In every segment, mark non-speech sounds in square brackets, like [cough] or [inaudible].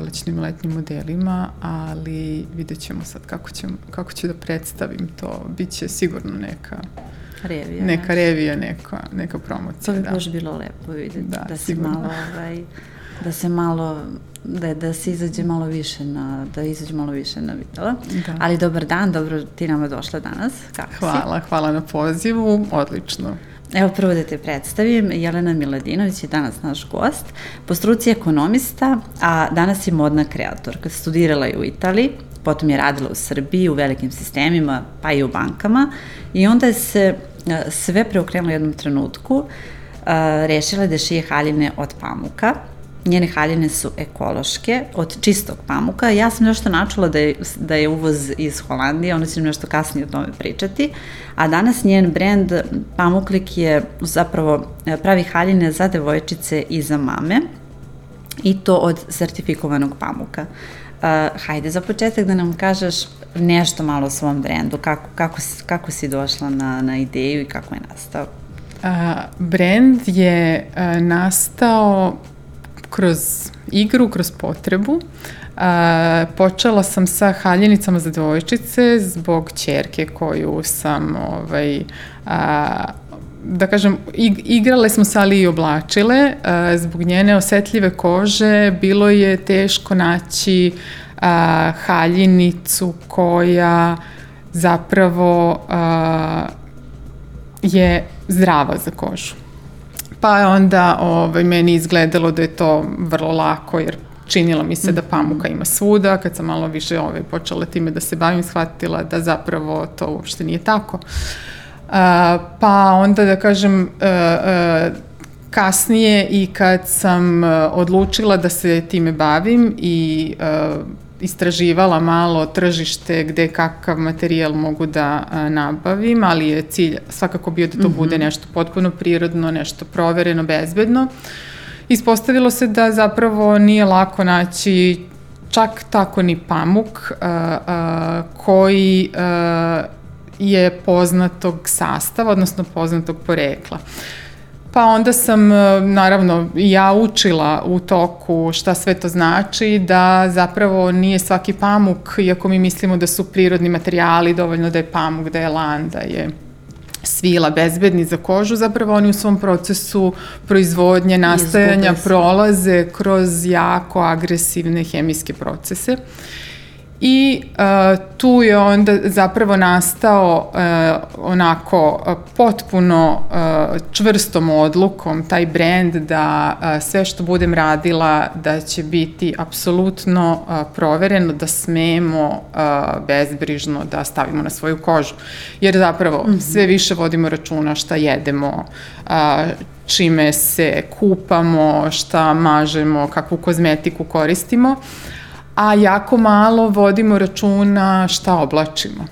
prolećnim letnjim modelima, ali vidjet ćemo sad kako, ćemo, kako ću da predstavim to. Biće sigurno neka Revija. Neka revija, neka, neka promocija. To bi da. baš bilo lepo vidjeti. Da, da se malo, ovaj, da se malo da, da se izađe malo više na, da izađe malo više na videla. Da. Ali dobar dan, dobro ti nama došla danas. Kako hvala, si? hvala na pozivu, odlično. Evo prvo da te predstavim, Jelena Miladinović je danas naš gost, po struci ekonomista, a danas je modna kreatorka. Studirala je u Italiji, potom je radila u Srbiji, u velikim sistemima, pa i u bankama. I onda je se sve preokrenula u jednom trenutku, rešila je da šije haljine od pamuka, njene haljine su ekološke, od čistog pamuka. Ja sam nešto načula da je, da je uvoz iz Holandije, ona će nešto kasnije o tome pričati, a danas njen brend Pamuklik je zapravo e, pravi haljine za devojčice i za mame i to od sertifikovanog pamuka. Uh, hajde za početak da nam kažeš nešto malo o svom brendu, kako, kako, kako si došla na, na ideju i kako je nastao? Uh, brend je uh, nastao kroz igru, kroz potrebu. A, počela sam sa haljenicama za devojčice zbog čerke koju sam ovaj, a, da kažem, igrale smo se ali i oblačile. Zbog njene osetljive kože bilo je teško naći a, haljinicu koja zapravo a, je zdrava za kožu. Pa je onda ovaj, meni izgledalo da je to vrlo lako, jer činilo mi se da pamuka ima svuda, kad sam malo više ovaj, počela time da se bavim, shvatila da zapravo to uopšte nije tako. Uh, pa onda da kažem, uh, uh, kasnije i kad sam odlučila da se time bavim i istraživala malo tržište gde kakav materijal mogu da a, nabavim, ali je cilj svakako bio da to mm -hmm. bude nešto potpuno prirodno, nešto provereno, bezbedno. Ispostavilo se da zapravo nije lako naći čak tako ni pamuk a, a, koji a, je poznatog sastava, odnosno poznatog porekla. Pa onda sam, e, naravno, ja učila u toku šta sve to znači, da zapravo nije svaki pamuk, iako mi mislimo da su prirodni materijali, dovoljno da je pamuk, da je lan, da je svila bezbedni za kožu, zapravo oni u svom procesu proizvodnje, nastajanja prolaze kroz jako agresivne hemijske procese. Uh, I uh, tu je onda zapravo nastao uh, onako uh, potpuno uh, čvrstom odlukom taj brend da uh, sve što budem radila da će biti apsolutno uh, provereno, da smemo uh, bezbrižno da stavimo na svoju kožu. Jer zapravo mm -hmm. sve više vodimo računa šta jedemo, uh, čime se kupamo, šta mažemo, kakvu kozmetiku koristimo. Uh, a jako malo vodimo računa šta oblačimo.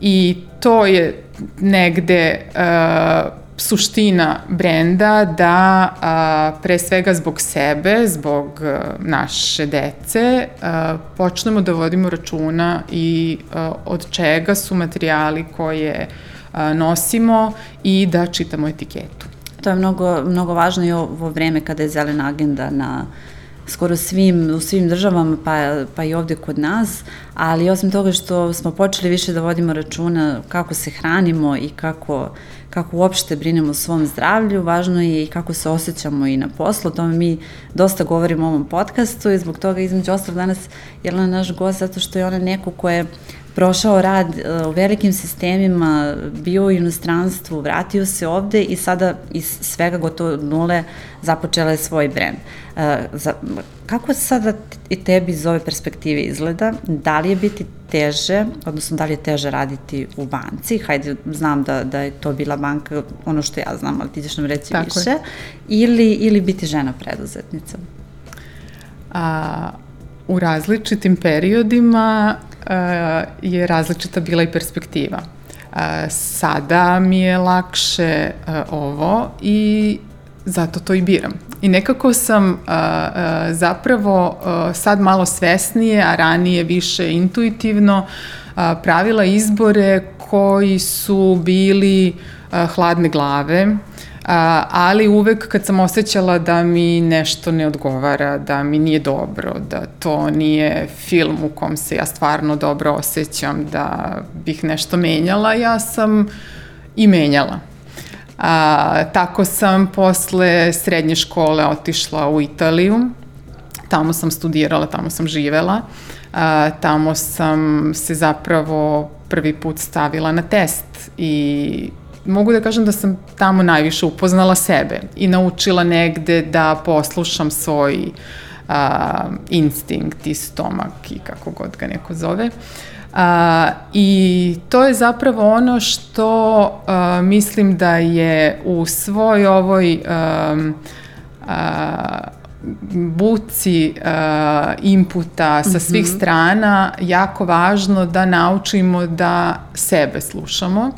I to je negde uh, suština brenda da uh, pre svega zbog sebe, zbog uh, naše dece, uh, počnemo da vodimo računa i uh, od čega su materijali koje uh, nosimo i da čitamo etiketu. To je mnogo, mnogo važno i ovo vreme kada je zelena agenda na uh, skoro svim, u svim državama, pa, pa i ovde kod nas, ali osim toga što smo počeli više da vodimo računa kako se hranimo i kako, kako uopšte brinemo o svom zdravlju, važno je i kako se osjećamo i na poslu, o tome mi dosta govorimo u ovom podcastu i zbog toga između ostalog danas je na naš gost zato što je ona neko ko je prošao rad e, u velikim sistemima, bio u inostranstvu, vratio se ovde i sada iz svega gotovo nule započela je svoj brend. E, kako sada i tebi iz ove perspektive izgleda? Da li je biti teže, odnosno da li je teže raditi u banci? Hajde, znam da, da je to bila banka, ono što ja znam, ali ti ćeš nam reći Tako više. Je. Ili, ili biti žena preduzetnica? A, u različitim periodima uh, je različita bila i perspektiva. Uh, sada mi je lakše uh, ovo i zato to i biram. I nekako sam uh, uh, zapravo uh, sad malo svesnije, a ranije više intuitivno uh, pravila izbore koji su bili uh, hladne glave, A, ali uvek kad sam osjećala da mi nešto ne odgovara, da mi nije dobro, da to nije film u kom se ja stvarno dobro osjećam, da bih nešto menjala, ja sam i menjala. A, tako sam posle srednje škole otišla u Italiju, tamo sam studirala, tamo sam živela, a, tamo sam se zapravo prvi put stavila na test i mogu da kažem da sam tamo najviše upoznala sebe i naučila negde da poslušam svoj a, instinkt i stomak i kako god ga neko zove. A, I to je zapravo ono što a, mislim da je u svoj ovoj a, a, buci uh, inputa sa svih mm -hmm. strana jako važno da naučimo da sebe slušamo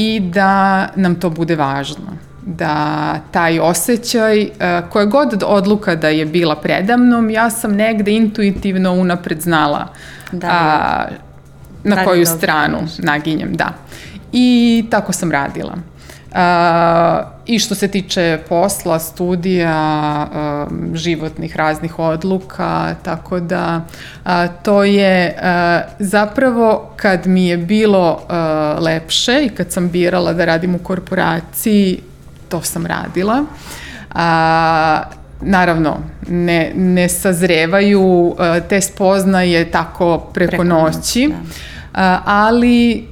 i da nam to bude važno da taj osjećaj, uh, koja god odluka da je bila predamnom, ja sam negde intuitivno unapred znala da, a, na da koju stranu naginjem, da. I tako sam radila. Uh, I što se tiče posla, studija, uh, životnih raznih odluka, tako da to je zapravo kad mi je bilo lepše i kad sam birala da radim u korporaciji, to sam radila. A, naravno, ne, ne sazrevaju te spoznaje tako preko, preko noći, da. ali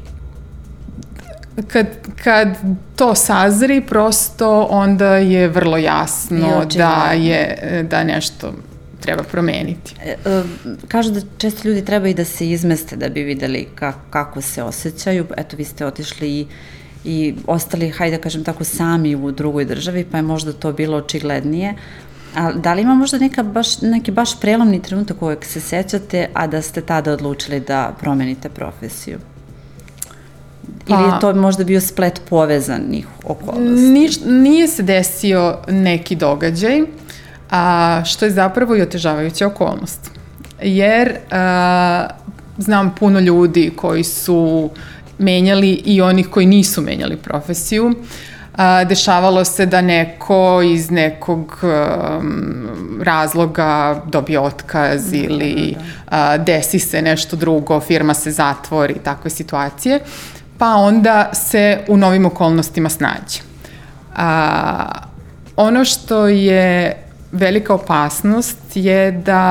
kad, kad to sazri, prosto onda je vrlo jasno da je da nešto treba promeniti. E, e, kažu da često ljudi treba i da se izmeste da bi videli ka, kako se osjećaju. Eto, vi ste otišli i, i ostali, hajde da kažem tako, sami u drugoj državi, pa je možda to bilo očiglednije. A da li ima možda neka baš, neki baš prelomni trenutak kojeg se sećate, a da ste tada odlučili da promenite profesiju? Pa, Ili je to možda bio splet povezanih okolnosti? Niš, nije se desio neki događaj, a, što je zapravo i otežavajuća okolnost. Jer a, znam puno ljudi koji su menjali i onih koji nisu menjali profesiju. A, dešavalo se da neko iz nekog um, razloga dobije otkaz da, ili da, da. A, desi se nešto drugo, firma se zatvori, takve situacije pa onda se u novim okolnostima snađe. A, ono što je velika opasnost je da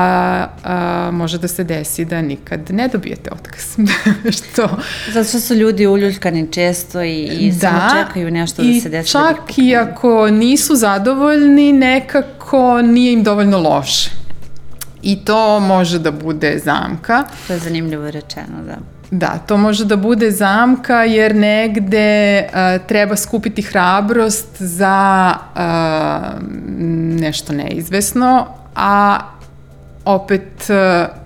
a, može da se desi da nikad ne dobijete otkaz. [laughs] što... Zato što su ljudi uljuljkani često i, i da, samo čekaju nešto da se desi. Da čak da i ako nisu zadovoljni, nekako nije im dovoljno loše. I to može da bude zamka. To je zanimljivo rečeno, da. Da, to može da bude zamka jer negde uh, treba skupiti hrabrost za uh, nešto neizvesno, a opet uh,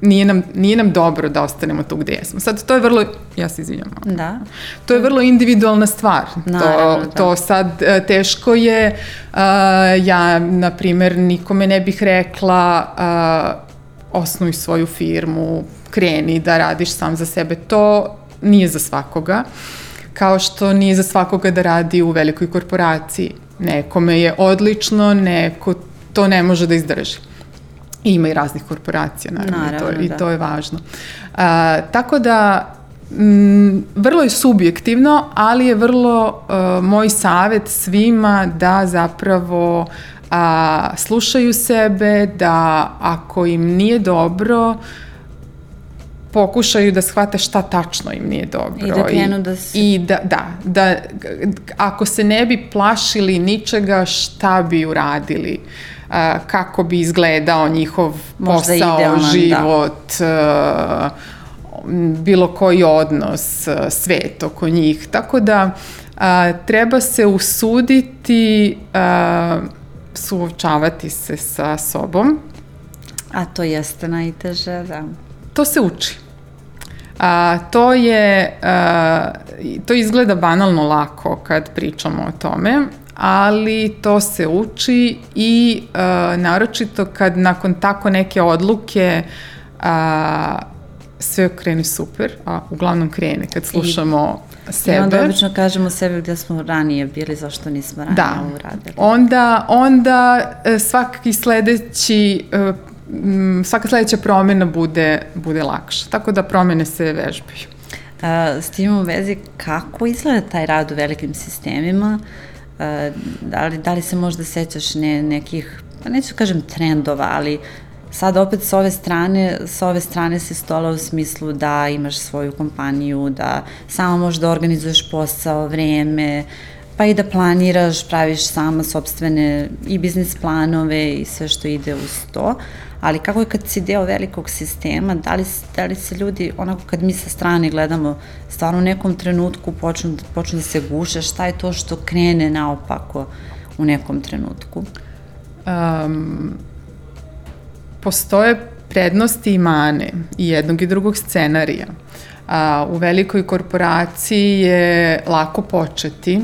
nije nam, nije nam dobro da ostanemo tu gde jesmo. Sad, to je vrlo, ja se izvinjam. Da. To je vrlo individualna stvar. Naravno, to, da. to sad uh, teško je, uh, ja, na primer, nikome ne bih rekla uh, osnuj svoju firmu, kreni da radiš sam za sebe. To nije za svakoga, kao što nije za svakoga da radi u velikoj korporaciji. Nekome je odlično, neko to ne može da izdrži. I ima i raznih korporacija, naravno, naravno i, to, da. i to je važno. A, tako da, m, vrlo je subjektivno, ali je vrlo uh, moj savet svima da zapravo a, slušaju sebe, da ako im nije dobro, pokušaju da shvate šta tačno im nije dobro. I da krenu da se... I da, da, da, ako se ne bi plašili ničega, šta bi uradili, uh, kako bi izgledao njihov Možda posao, idealan, da. život, da. bilo koji odnos, svet oko njih. Tako da uh, treba se usuditi uh, suočavati se sa sobom. A to jeste najteže, da. To se uči. A, to je, a, to izgleda banalno lako kad pričamo o tome, ali to se uči i a, naročito kad nakon tako neke odluke a, sve krene super, a uglavnom krene kad slušamo I, sebe. I onda obično kažemo sebi gde smo ranije bili, zašto nismo ranije da. uradili. Onda, onda e, svaki sledeći e, svaka sledeća promena bude, bude lakša. Tako da promene se vežbaju. A, s tim u vezi, kako izgleda taj rad u velikim sistemima? A, da, li, da li se možda sećaš ne, nekih, pa neću kažem trendova, ali Sad opet s ove strane, s ove strane se stola u smislu da imaš svoju kompaniju, da samo možeš da organizuješ posao, vreme, pa i da planiraš, praviš sama sobstvene i biznis planove i sve što ide uz to. Ali kako je kad si deo velikog sistema, da li, da li se ljudi, onako kad mi sa strane gledamo, stvarno u nekom trenutku počnu, počnu da se guše, šta je to što krene naopako u nekom trenutku? Um, postoje prednosti i mane i jednog i drugog scenarija. A, u velikoj korporaciji je lako početi,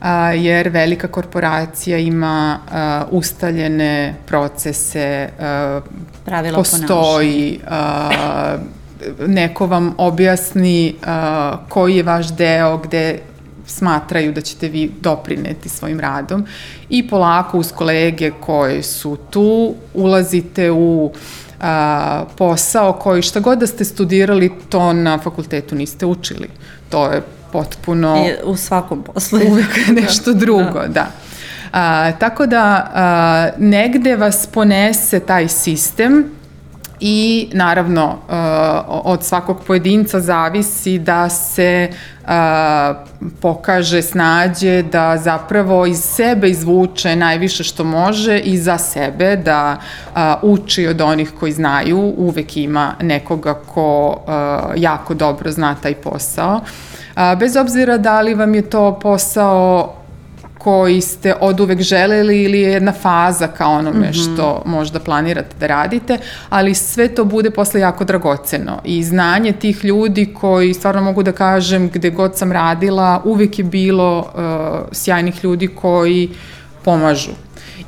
a, jer velika korporacija ima a, ustaljene procese, a, Pravila postoji, a, [laughs] neko vam objasni a, koji je vaš deo, gde smatraju da ćete vi doprineti svojim radom i polako uz kolege koje su tu ulazite u a, posao koji šta god da ste studirali to na fakultetu niste učili. To je potpuno... I u svakom poslu. [laughs] Uvek nešto drugo, da. da. A, tako da a, negde vas ponese taj sistem i naravno uh, od svakog pojedinca zavisi da se uh, pokaže snađe da zapravo iz sebe izvuče najviše što može i za sebe da uh, uči od onih koji znaju, uvek ima nekoga ko jako dobro zna taj posao. Bez obzira da li vam je to posao koji ste od uvek želeli ili je jedna faza ka onome mm -hmm. što možda planirate da radite, ali sve to bude posle jako dragoceno i znanje tih ljudi koji stvarno mogu da kažem gde god sam radila, uvek je bilo uh, sjajnih ljudi koji pomažu.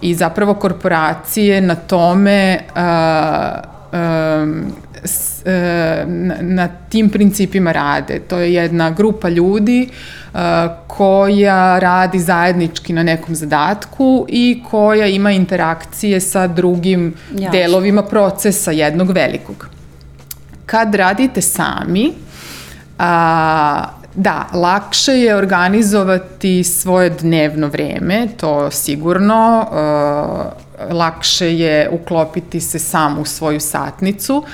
I zapravo korporacije na tome uh, um, s, uh, na, na tim principima rade. To je jedna grupa ljudi uh, koja radi zajednički na nekom zadatku i koja ima interakcije sa drugim Jasne. delovima procesa jednog velikog. Kad radite sami, a, Da, lakše je organizovati svoje dnevno vreme, to sigurno. E, lakše je uklopiti se sam u svoju satnicu,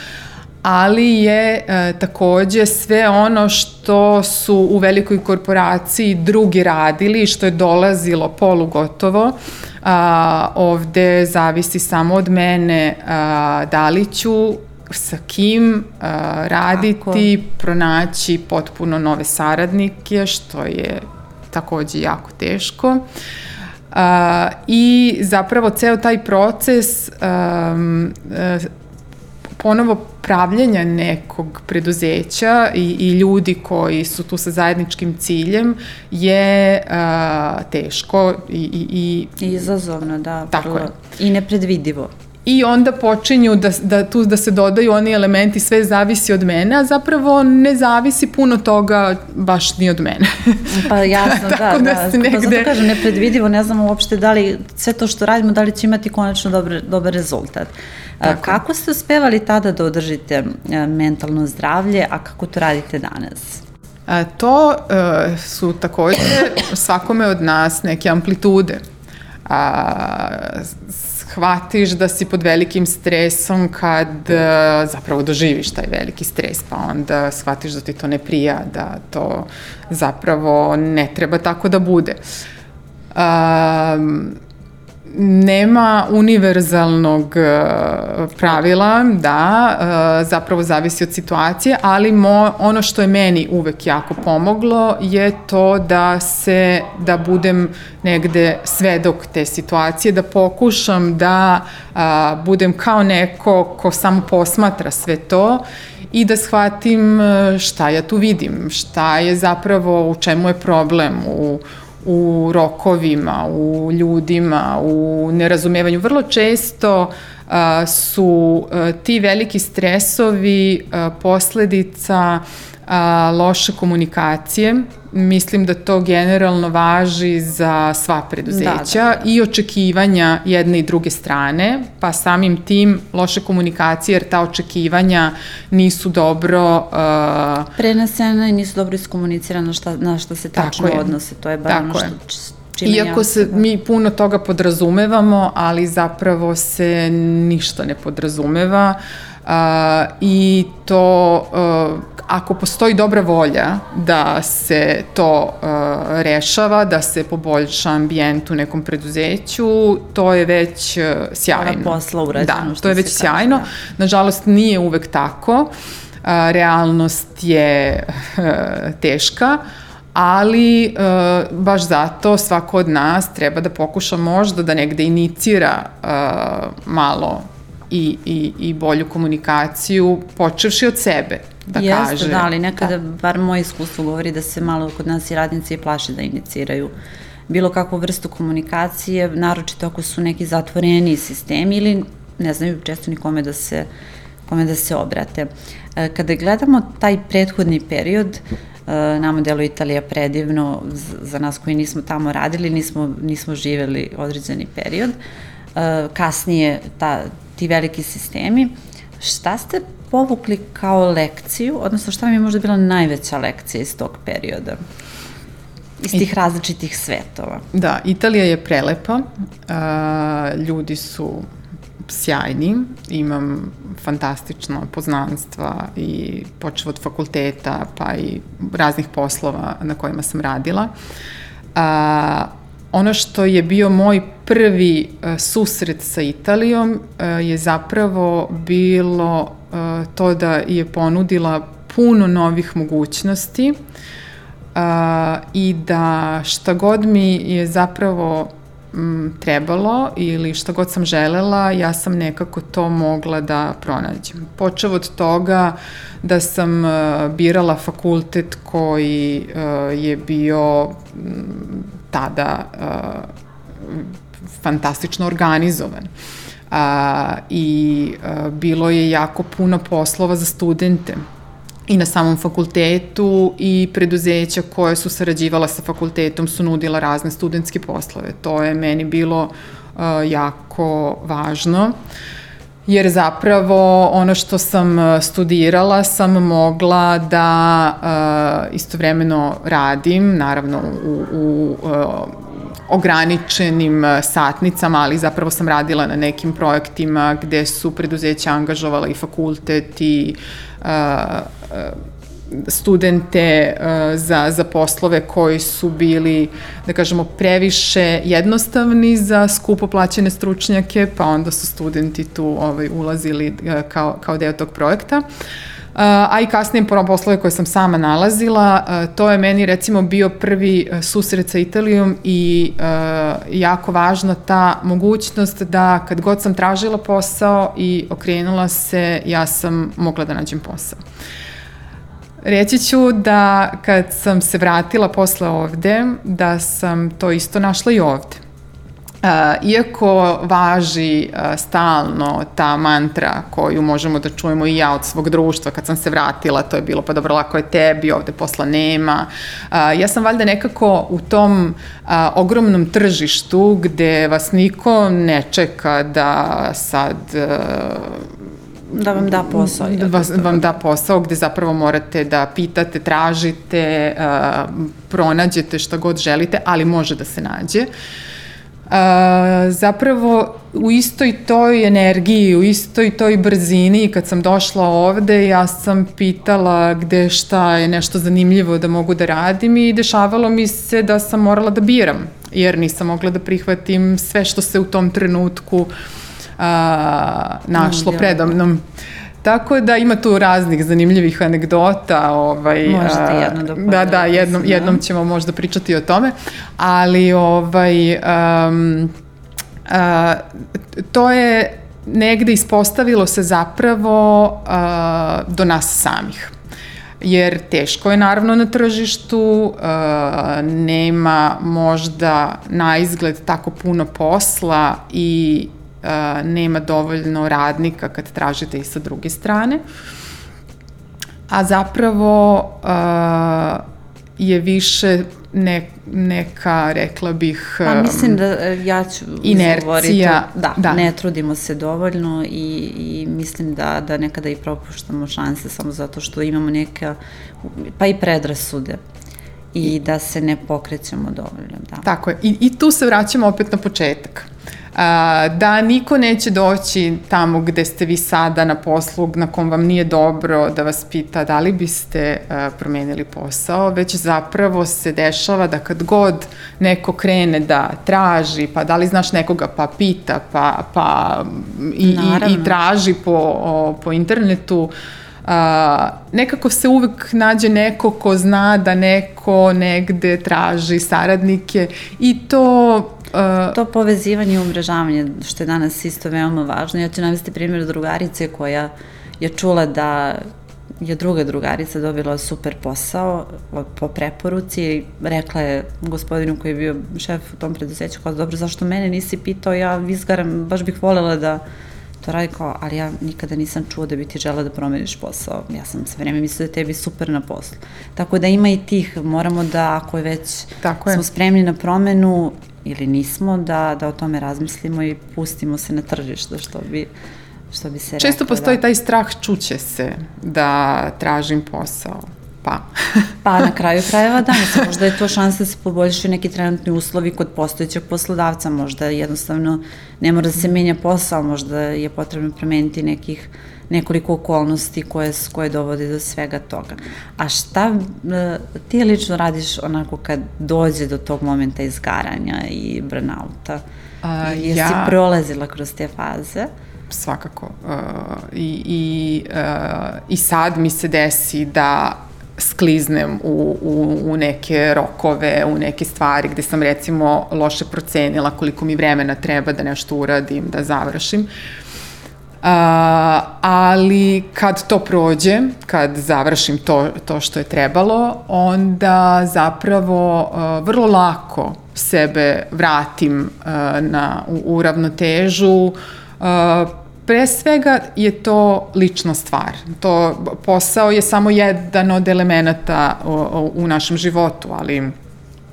ali je e, takođe sve ono što su u velikoj korporaciji drugi radili i što je dolazilo polugotovo, a, ovde zavisi samo od mene a, da li ću sa kim a, raditi, Ako? pronaći potpuno nove saradnike, što je takođe jako teško. Uh, I zapravo ceo taj proces um, uh, ponovo pravljenja nekog preduzeća i, i ljudi koji su tu sa zajedničkim ciljem je uh, teško i, i, i izazovno, da. Tako prvo. je. I nepredvidivo. I onda počinju da, da tu da se dodaju oni elementi, sve zavisi od mene, a zapravo ne zavisi puno toga baš ni od mene. [laughs] Pa jasno, [laughs] da, da. da. Negde... Pa zato kažem, nepredvidivo, ne znamo uopšte da li sve to što radimo, da li će imati konačno dobar, dobar rezultat. Tako. Kako ste uspevali tada da održite e, mentalno zdravlje, a kako to radite danas? A, to uh, su takođe svakome od nas neke amplitude. A, shvatiš da si pod velikim stresom kad uh, zapravo doživiš taj veliki stres, pa onda shvatiš da ti to ne prija, da to zapravo ne treba tako da bude. Um, nema univerzalnog e, pravila, da, e, zapravo zavisi od situacije, ali mo, ono što je meni uvek jako pomoglo je to da se, da budem negde svedok te situacije, da pokušam da a, budem kao neko ko samo posmatra sve to i da shvatim e, šta ja tu vidim, šta je zapravo, u čemu je problem, u, u rokovima, u ljudima, u nerazumevanju. Vrlo često su ti veliki stresovi posledica loše komunikacije, mislim da to generalno važi za sva preduzeća da, da, da. i očekivanja jedne i druge strane, pa samim tim loše komunikacije, jer ta očekivanja nisu dobro... Uh, Prenesena i nisu dobro iskomunicirana šta, na šta se tačno odnose, to je bar ono što... Čime Iako se da. mi puno toga podrazumevamo, ali zapravo se ništa ne podrazumeva uh, i to uh, ako postoji dobra volja da se to uh, rešava, da se poboljša ambijent u nekom preduzeću, to je već uh, sjajno. Ona posla urađeno. Da, to je već sjajno. Da. Nažalost, nije uvek tako. Uh, realnost je uh, [laughs] teška, ali uh, baš zato svako od nas treba da pokuša možda da negde inicira uh, malo i, i, i bolju komunikaciju, počevši od sebe da Jeste, kaže. da, ali nekada, da. bar moje iskustvo govori da se malo kod nas i radnici plaše da iniciraju bilo kakvu vrstu komunikacije, naročito ako su neki zatvoreni sistemi ili ne znaju često ni kome da se, kome da se obrate. E, kada gledamo taj prethodni period, e, nama delo Italija predivno, za nas koji nismo tamo radili, nismo, nismo živeli određeni period, e, kasnije ta, ti veliki sistemi, šta ste povukli kao lekciju, odnosno šta vam je možda bila najveća lekcija iz tog perioda? iz tih različitih svetova. Da, Italija je prelepa, a, ljudi su sjajni, imam fantastična poznanstva i počeo od fakulteta pa i raznih poslova na kojima sam radila. A, ono što je bio moj prvi a, susret sa Italijom a, je zapravo bilo to da je ponudila puno novih mogućnosti i da šta god mi je zapravo trebalo ili šta god sam želela, ja sam nekako to mogla da pronađem. Počeo od toga da sam birala fakultet koji je bio tada fantastično organizovan. A, i a, bilo je jako puno poslova za studente i na samom fakultetu i preduzeća koje su sarađivala sa fakultetom su nudila razne studentske poslove. To je meni bilo uh, jako važno jer zapravo ono što sam studirala sam mogla da uh, istovremeno radim, naravno u, u uh, ograničenim e, satnicama, ali zapravo sam radila na nekim projektima gde su preduzeća angažovala i fakultet i uh, studente za, za poslove koji su bili, da kažemo, previše jednostavni za skupo plaćene stručnjake, pa onda su studenti tu ovaj, ulazili kao, kao deo tog projekta. Uh, a i kasnije poslove koje sam sama nalazila. To je meni recimo bio prvi e, susret sa Italijom i e, jako važna ta mogućnost da kad god sam tražila posao i okrenula se, ja sam mogla da nađem posao. Reći ću da kad sam se vratila posle ovde, da sam to isto našla i ovde. Uh, iako važi uh, stalno ta mantra koju možemo da čujemo i ja od svog društva kad sam se vratila, to je bilo pa dobro lako je tebi, ovde posla nema. Uh, ja sam valjda nekako u tom ogromnom tržištu gde vas niko ne čeka da sad da vam da posao. Da vas, vam da posao gde zapravo morate da pitate, tražite, pronađete šta god želite, ali može da se nađe. Uh, zapravo u istoj toj energiji, u istoj toj brzini kad sam došla ovde, ja sam pitala gde šta je nešto zanimljivo da mogu da radim i dešavalo mi se da sam morala da biram, jer nisam mogla da prihvatim sve što se u tom trenutku a, našlo predamnom. Tako da ima tu raznih zanimljivih anegdota. Ovaj, Možete jedno da Da, da, jednom, jednom ćemo možda pričati o tome. Ali ovaj, um, uh, to je negde ispostavilo se zapravo uh, do nas samih jer teško je naravno na tržištu, nema možda na izgled tako puno posla i nema dovoljno radnika kad tražite i sa druge strane. A zapravo uh, je više ne, neka, rekla bih... Pa mislim da e, ja ću inercija, da, da, ne trudimo se dovoljno i, i mislim da, da nekada i propuštamo šanse samo zato što imamo neke, pa i predrasude i da se ne pokrećemo dovoljno. Da. Tako je. I, I tu se vraćamo opet na početak da niko neće doći tamo gde ste vi sada na poslu na kom vam nije dobro da vas pita da li biste promenili posao, već zapravo se dešava da kad god neko krene da traži, pa da li znaš nekoga pa pita, pa, pa i, i, i traži po, o, po internetu, a, nekako se uvek nađe neko ko zna da neko negde traži saradnike i to Uh, to povezivanje i umrežavanje, što je danas isto veoma važno. Ja ću navesti primjer drugarice koja je čula da je druga drugarica dobila super posao po preporuci i rekla je gospodinu koji je bio šef u tom preduzeću kao dobro zašto mene nisi pitao ja izgaram baš bih volela da to radi kao, ali ja nikada nisam čuo da bi ti žela da promeniš posao. Ja sam sve vreme mislila da je tebi super na poslu. Tako da ima i tih, moramo da ako je već Tako je. smo spremni na promenu ili nismo, da, da o tome razmislimo i pustimo se na tržište, što bi što bi se Često rekla, postoji da... taj strah čuće se da tražim posao. Pa. [laughs] pa na kraju krajeva da, mislim, možda je to šansa da se poboljšaju neki trenutni uslovi kod postojećeg poslodavca, možda jednostavno ne mora da se menja posao, možda je potrebno promeniti nekih nekoliko okolnosti koje, koje dovode do svega toga. A šta ti lično radiš onako kad dođe do tog momenta izgaranja i burnouta? A, Jesi ja... prolazila kroz te faze? Svakako. Uh, I i, uh, I sad mi se desi da skliznem u, u, u neke rokove, u neke stvari gde sam recimo loše procenila koliko mi vremena treba da nešto uradim, da završim. Uh, ali kad to prođe, kad završim to, to što je trebalo, onda zapravo uh, vrlo lako sebe vratim uh, na, u, u ravnotežu, uh, pre svega je to lična stvar. To posao je samo jedan od elemenata u, u našem životu, ali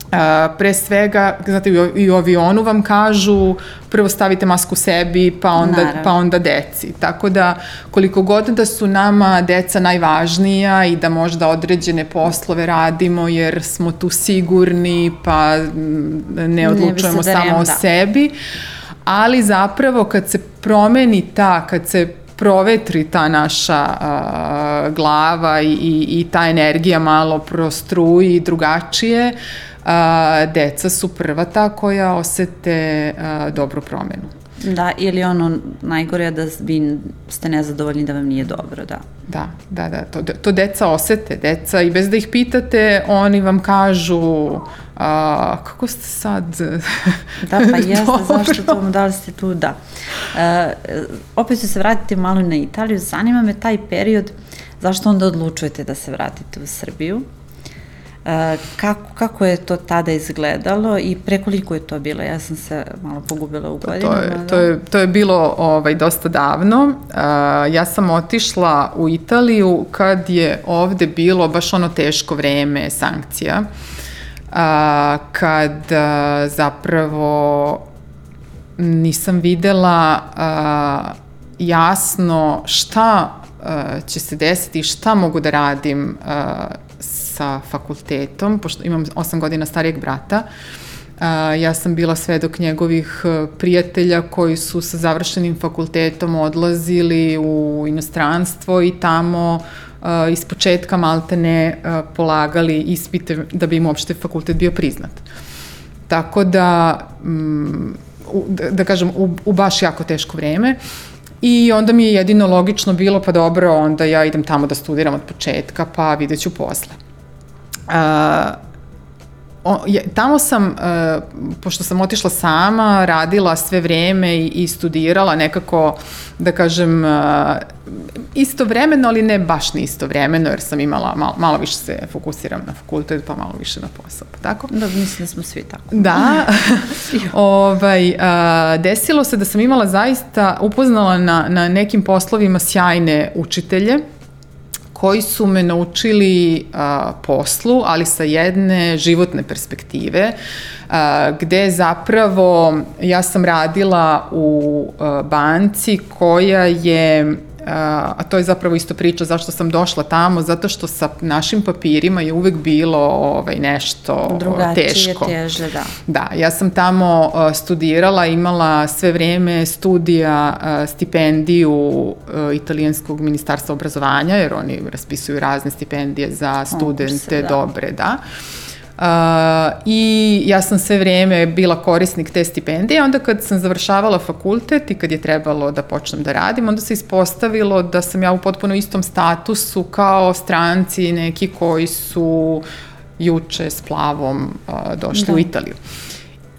Uh, pre svega, znate, i u avionu vam kažu prvo stavite masku sebi, pa onda, Naravno. pa onda deci. Tako da, koliko god da su nama deca najvažnija i da možda određene poslove radimo jer smo tu sigurni, pa ne odlučujemo ne samo o sebi, ali zapravo kad se promeni ta, kad se provetri ta naša uh, glava i, i, i ta energija malo prostruji drugačije, uh, deca su prva ta koja osete uh, dobru promenu. Da, ili ono najgore je da vi ste nezadovoljni da vam nije dobro, da. Da, da, da, to, to deca osete, deca i bez da ih pitate, oni vam kažu a, kako ste sad Da, pa [laughs] jeste, zašto to, da li ste tu, da. E, opet ću se vratiti malo na Italiju, zanima me taj period, zašto onda odlučujete da se vratite u Srbiju? kako, kako je to tada izgledalo i prekoliko je to bilo? Ja sam se malo pogubila u godinu. To je, to je, to je bilo ovaj, dosta davno. ja sam otišla u Italiju kad je ovde bilo baš ono teško vreme sankcija. Kad zapravo nisam videla jasno šta će se desiti, šta mogu da radim sa fakultetom, pošto imam 8 godina starijeg brata, Uh, ja sam bila svedok njegovih prijatelja koji su sa završenim fakultetom odlazili u inostranstvo i tamo iz početka maltene uh, polagali ispite da bi im uopšte fakultet bio priznat. Tako da, um, u, da, da kažem, u, u baš jako teško vreme. I onda mi je jedino logično bilo, pa dobro, onda ja idem tamo da studiram od početka, pa vidjet ću posle. Uh, o, je, tamo sam, uh, pošto sam otišla sama, radila sve vreme i, i studirala nekako, da kažem, uh, istovremeno, ali ne baš ni istovremeno, jer sam imala, malo, malo više se fokusiram na fakultet, pa malo više na posao, pa tako? Da, mislim da smo svi tako. Da, [laughs] [laughs] ovaj, uh, desilo se da sam imala zaista, upoznala na, na nekim poslovima sjajne učitelje, koji su me naučili a, poslu, ali sa jedne životne perspektive, a, gde zapravo ja sam radila u a, banci koja je a to je zapravo isto priča zašto sam došla tamo, zato što sa našim papirima je uvek bilo ovaj, nešto Drugačije, teško. teže, da. Da, ja sam tamo studirala, imala sve vreme studija, stipendiju italijanskog ministarstva obrazovanja, jer oni raspisuju razne stipendije za studente, Konkurse, da. dobre, da. Uh, I ja sam sve vreme bila korisnik te stipendije, onda kad sam završavala fakultet i kad je trebalo da počnem da radim, onda se ispostavilo da sam ja u potpuno istom statusu kao stranci neki koji su juče s plavom uh, došli da. u Italiju.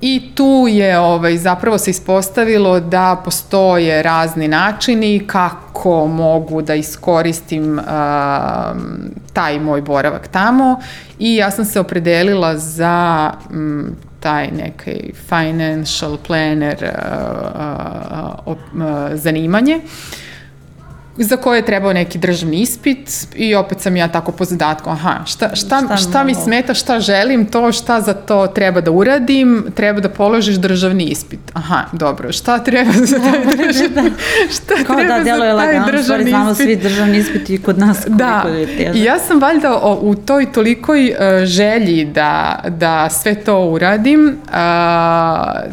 I tu je ovaj, zapravo se ispostavilo da postoje razni načini kako mogu da iskoristim uh, taj moj boravak tamo i ja sam se opredelila za um, taj neki financial planner uh, uh, uh, zanimanje. Uh, za koje je trebao neki državni ispit i opet sam ja tako po zadatku, aha, šta, šta, šta, šta mi smeta, šta želim, to šta za to treba da uradim, treba da položiš državni ispit. Aha, dobro, šta treba za taj [laughs] državni, šta Kao da, treba da, za taj lagano, državni ispit? znamo svi državni ispit i kod nas da. je težak. I ja sam valjda o, u toj tolikoj uh, želji da, da sve to uradim, uh,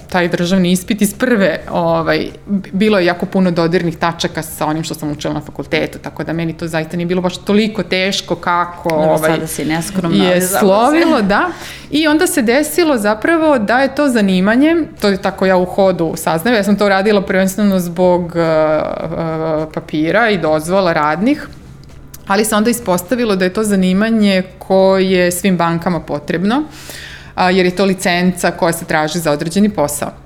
taj državni ispit iz prve, ovaj, bilo je jako puno dodirnih tačaka sa onim što sam učila na fakultetu, tako da meni to zaista nije bilo baš toliko teško kako Dobro, ovaj, sada si neskromna, je slovilo, [laughs] da. I onda se desilo zapravo da je to zanimanje, to je tako ja u hodu saznaju, ja sam to radila prvenstveno zbog uh, uh, papira i dozvola radnih, ali se onda ispostavilo da je to zanimanje koje svim bankama potrebno, a, jer je to licenca koja se traži za određeni posao.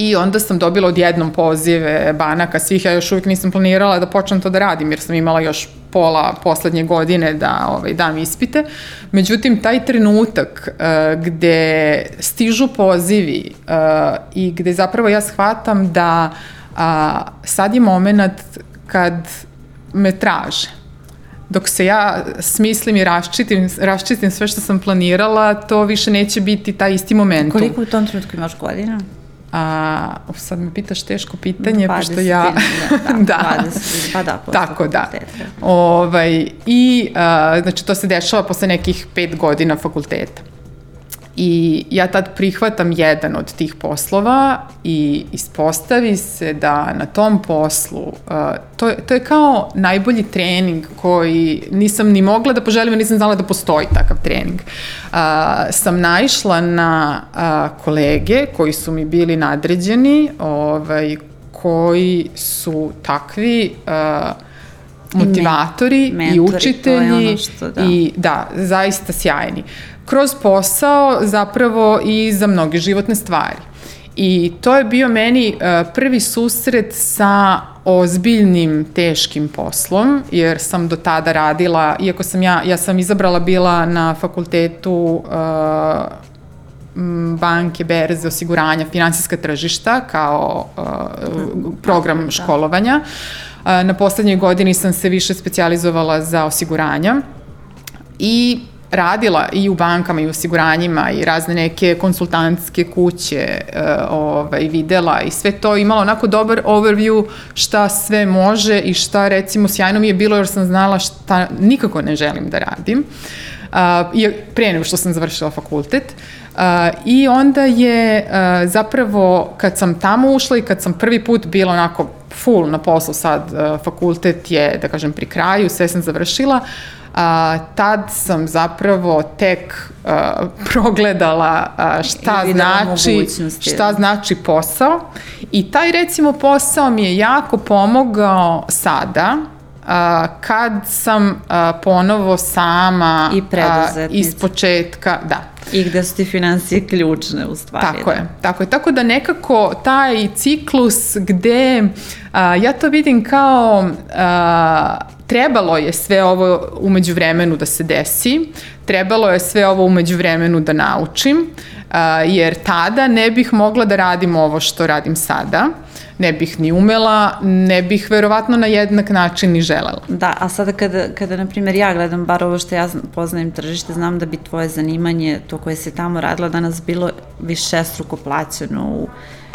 I onda sam dobila odjednom pozive banaka svih, ja još uvijek nisam planirala da počnem to da radim, jer sam imala još pola poslednje godine da ovaj, dam ispite. Međutim, taj trenutak uh, gde stižu pozivi uh, i gde zapravo ja shvatam da uh, sad je moment kad me traže. Dok se ja smislim i raščitim, raščitim sve što sam planirala, to više neće biti taj isti moment. Koliko u tom trenutku imaš godina? A, sad me pitaš teško pitanje, 20, pošto ja... [laughs] Da, da, 20, pa da, Tako da. Ovaj, I, a, znači, to se dešava posle nekih pet godina fakulteta. I ja tad prihvatam jedan od tih poslova i ispostavi se da na tom poslu, uh, to, to je kao najbolji trening koji nisam ni mogla da poželim, nisam znala da postoji takav trening. Uh, sam naišla na uh, kolege koji su mi bili nadređeni, ovaj, koji su takvi uh, motivatori i, mentori, i učitelji što, da. i da, zaista sjajni kroz posao zapravo i za mnoge životne stvari. I to je bio meni uh, prvi susret sa ozbiljnim, teškim poslom, jer sam do tada radila, iako sam ja, ja sam izabrala bila na fakultetu uh, banke, berze, osiguranja, finansijska tržišta kao uh, program da. školovanja. Uh, na poslednjoj godini sam se više specializovala za osiguranja i radila i u bankama i u osiguranjima i razne neke konsultantske kuće uh, ovaj, videla i sve to imala onako dobar overview šta sve može i šta recimo sjajno mi je bilo jer sam znala šta nikako ne želim da radim. Uh, pre nego što sam završila fakultet. I onda je uh, zapravo kad sam tamo ušla i kad sam prvi put bila onako full na poslu sad, uh, fakultet je, da kažem, pri kraju, sve sam završila, a, tad sam zapravo tek a, progledala a, šta znači šta znači posao. I taj recimo posao mi je jako pomogao sada a, kad sam a, ponovo sama I a, iz početka, da. I gde su ti financije ključne u stvari. Tako da. je, tako je. Tako da nekako taj ciklus gde a, ja to vidim kao a, trebalo je sve ovo umeđu vremenu da se desi, trebalo je sve ovo umeđu vremenu da naučim, a, jer tada ne bih mogla da radim ovo što radim sada ne bih ni umela, ne bih verovatno na jednak način ni želela. Da, a sada kada, kada na primjer, ja gledam bar ovo što ja poznajem tržište, znam da bi tvoje zanimanje, to koje se tamo radila, danas bilo više struko plaćeno u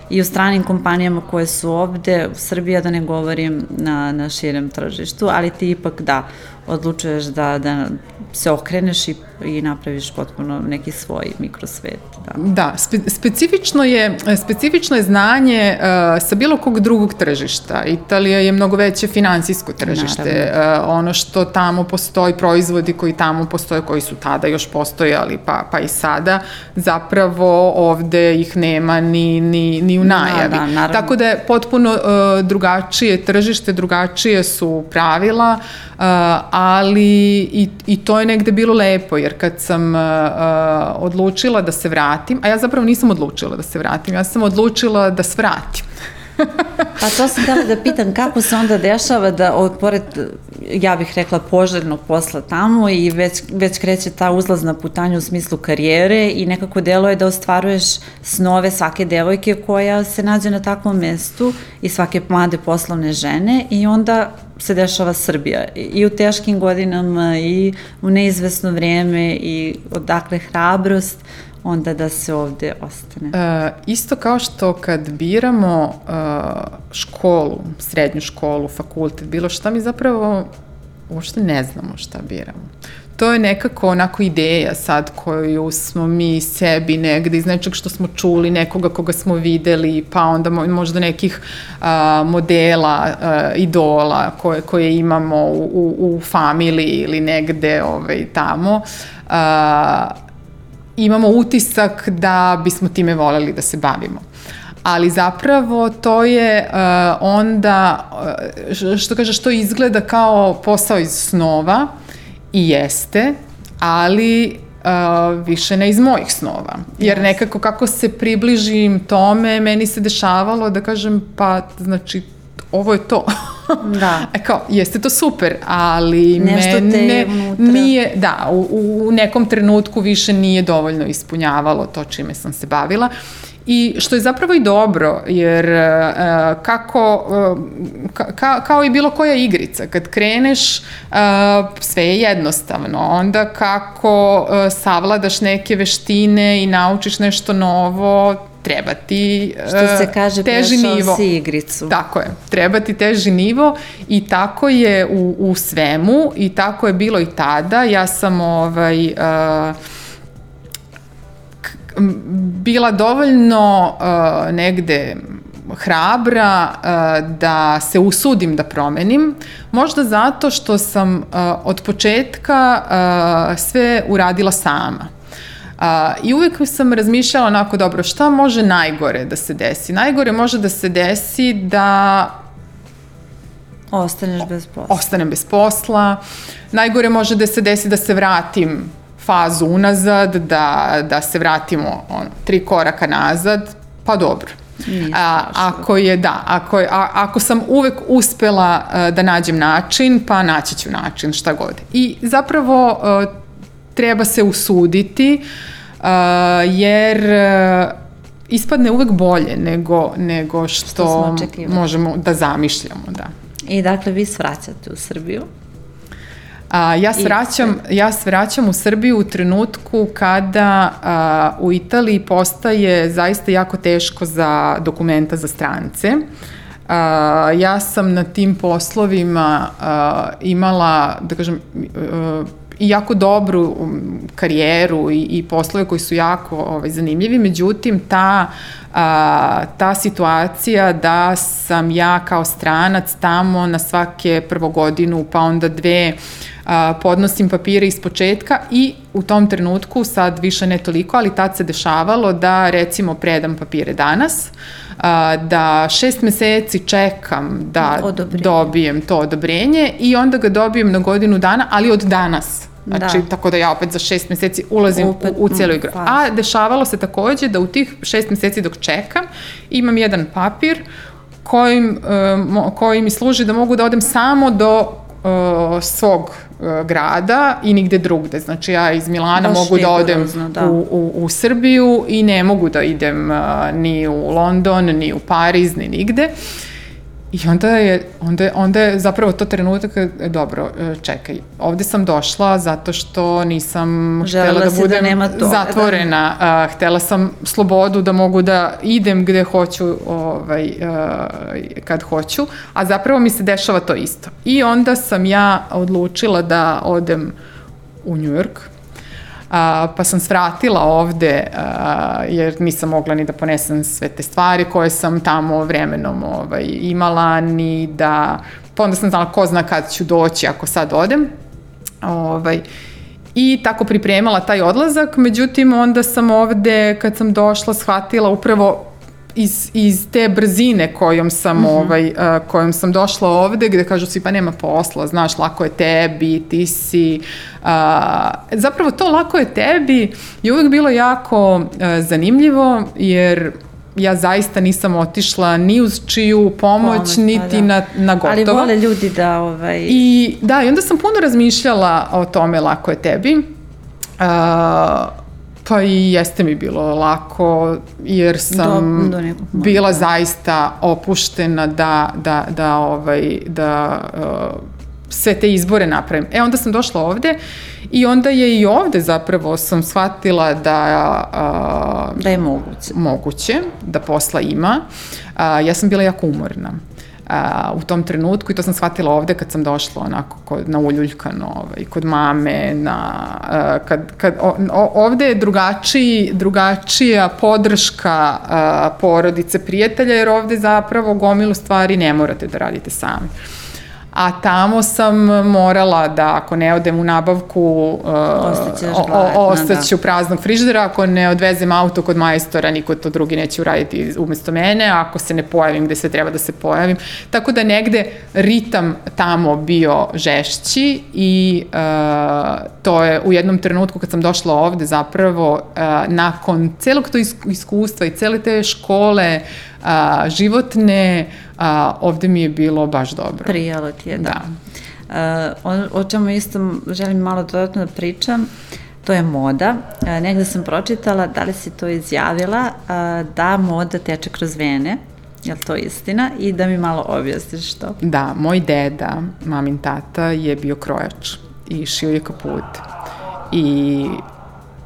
i u stranim kompanijama koje su ovde, u Srbiji, da ne govorim na, na širem tržištu, ali ti ipak da, odlučuješ da, da se okreneš i, i napraviš potpuno neki svoj mikrosvet. Da, da spe, specifično, je, specifično je znanje uh, sa bilo kog drugog tržišta. Italija je mnogo veće finansijsko tržište. Uh, ono što tamo postoji, proizvodi koji tamo postoje, koji su tada još postojali, pa, pa i sada, zapravo ovde ih nema ni, ni, ni u najavi. Da, da, Tako da je potpuno uh, drugačije tržište, drugačije su pravila, uh, ali i, i to je negde bilo lepo, jer kad sam uh, odlučila da se vratim, a ja zapravo nisam odlučila da se vratim, ja sam odlučila da svratim. [laughs] pa to sam htela da pitam kako se onda dešava da od pored, ja bih rekla, poželjnog posla tamo i već, već kreće ta uzlazna putanja u smislu karijere i nekako delo je da ostvaruješ snove svake devojke koja se nađe na takvom mestu i svake mlade poslovne žene i onda se dešava Srbija. I u teškim godinama i u neizvesno vreme i odakle hrabrost onda da se ovde ostane. E, isto kao što kad biramo e, školu, srednju školu, fakultet, bilo šta mi zapravo uopšte ne znamo šta biramo. To je nekako onako ideja sad koju smo mi sebi negde iz nečeg što smo čuli, nekoga koga smo videli, pa onda možda nekih a, modela, a, idola koje, koje imamo u, u, u familiji ili negde ovaj, tamo. A, imamo utisak da bismo time voleli da se bavimo ali zapravo to je uh, onda, uh, što kaže, što izgleda kao posao iz snova i jeste, ali uh, više ne iz mojih snova. Jer nekako kako se približim tome, meni se dešavalo da kažem, pa znači, ovo je to. [laughs] Da. E kao, jeste to super, ali Nešto mene nije, da, u, u nekom trenutku više nije dovoljno ispunjavalo to čime sam se bavila. I što je zapravo i dobro, jer uh, kako, uh, ka, kao i bilo koja igrica, kad kreneš, uh, sve je jednostavno. Onda kako uh, savladaš neke veštine i naučiš nešto novo, treba ti uh, Što se kaže, teži nivo. si igricu. Tako je, treba ti teži nivo i tako je u, u svemu i tako je bilo i tada. Ja sam ovaj... Uh, bila dovoljno uh, negde hrabra uh, da se usudim da promenim, možda zato što sam uh, od početka uh, sve uradila sama. Uh, I uvek sam razmišljala onako dobro šta može najgore da se desi. Najgore može da se desi da Ostaneš bez posla. Ostanem bez posla. Najgore može da se desi da se vratim fazu unazad, da, da se vratimo ono, tri koraka nazad, pa dobro. a, ako je, da, ako, je, a, ako sam uvek uspela a, da nađem način, pa naći ću način, šta god. I zapravo a, treba se usuditi, a, jer a, ispadne uvek bolje nego, nego što, što možemo da zamišljamo, da. I dakle, vi svraćate u Srbiju? A, ja, svraćam, ja svraćam u Srbiju u trenutku kada a, u Italiji postaje zaista jako teško za dokumenta za strance. A, ja sam na tim poslovima a, imala, da kažem, a, i jako dobru karijeru i, i poslove koji su jako ovaj, zanimljivi, međutim ta, a, ta situacija da sam ja kao stranac tamo na svake prvo godinu pa onda dve a, podnosim papire iz početka i u tom trenutku, sad više ne toliko, ali tad se dešavalo da recimo predam papire danas, a, da šest meseci čekam da Odobrenje. dobijem to odobrenje i onda ga dobijem na godinu dana, ali od danas. Znači, Da. tako da ja opet za šest meseci ulazim Opet, u, u cijelu mm, igru. A dešavalo se takođe da u tih šest meseci dok čekam imam jedan papir kojim, e, koji mi služi da mogu da odem samo do e, svog e, grada i nigde drugde. Znači ja iz Milana Baš mogu da odem rigorozno, da. u, u, u Srbiju i ne mogu da idem e, ni u London, ni u Pariz, ni nigde. I onda je, onda, je, onda je zapravo to trenutak, e, dobro, e, čekaj, ovde sam došla zato što nisam Želela htela da da budem nema toga, da. zatvorena, a, htela sam slobodu da mogu da idem gde hoću, ovaj, a, kad hoću, a zapravo mi se dešava to isto. I onda sam ja odlučila da odem u New York, A, pa sam svratila ovde a, jer nisam mogla ni da ponesem sve te stvari koje sam tamo vremenom ovaj, imala ni da pa onda sam znala ko zna kad ću doći ako sad odem ovaj, i tako pripremala taj odlazak. Međutim onda sam ovde kad sam došla shvatila upravo iz, iz te brzine kojom sam, mm -hmm. ovaj, uh, kojom sam došla ovde, gde kažu svi pa nema posla, znaš, lako je tebi, ti si... Uh, zapravo to lako je tebi je uvek bilo jako uh, zanimljivo, jer ja zaista nisam otišla ni uz čiju pomoć, Pomoć, niti da. na, na gotovo. Ali vole ljudi da ovaj... I da, i onda sam puno razmišljala o tome lako je tebi. Uh, pa i jeste mi bilo lako, jer sam Do- do nekog momenta. bila zaista opuštena da, da, da, ovaj, da uh, sve te izbore napravim. E, onda sam došla ovde i onda je i ovde zapravo sam shvatila da uh, Da je moguće. moguće, da posla ima. A, ja sam bila jako umorna u tom trenutku i to sam shvatila ovde kad sam došla onako kod, na uljuljkano ovaj, kod mame, na, a, kad, kad, o, ovde je drugačiji, drugačija podrška a, porodice, prijatelja, jer ovde zapravo gomilu stvari ne morate da radite sami a tamo sam morala da ako ne odem u nabavku uh, ostaću praznog frižidera, ako ne odvezem auto kod majstora, niko to drugi neće uraditi umesto mene, ako se ne pojavim gde se treba da se pojavim. Tako da negde ritam tamo bio žešći i uh, to je u jednom trenutku kad sam došla ovde zapravo uh, nakon celog to is- iskustva i cele te škole uh, životne, uh, ovde mi je bilo baš dobro. Prijalo ti je, da. Uh, o, o čemu isto želim malo dodatno da pričam, to je moda. Uh, negde sam pročitala, da li si to izjavila, uh, da moda teče kroz vene, je li to istina? I da mi malo objasniš to. Da, moj deda, mamin tata, je bio krojač i šio je kaput. I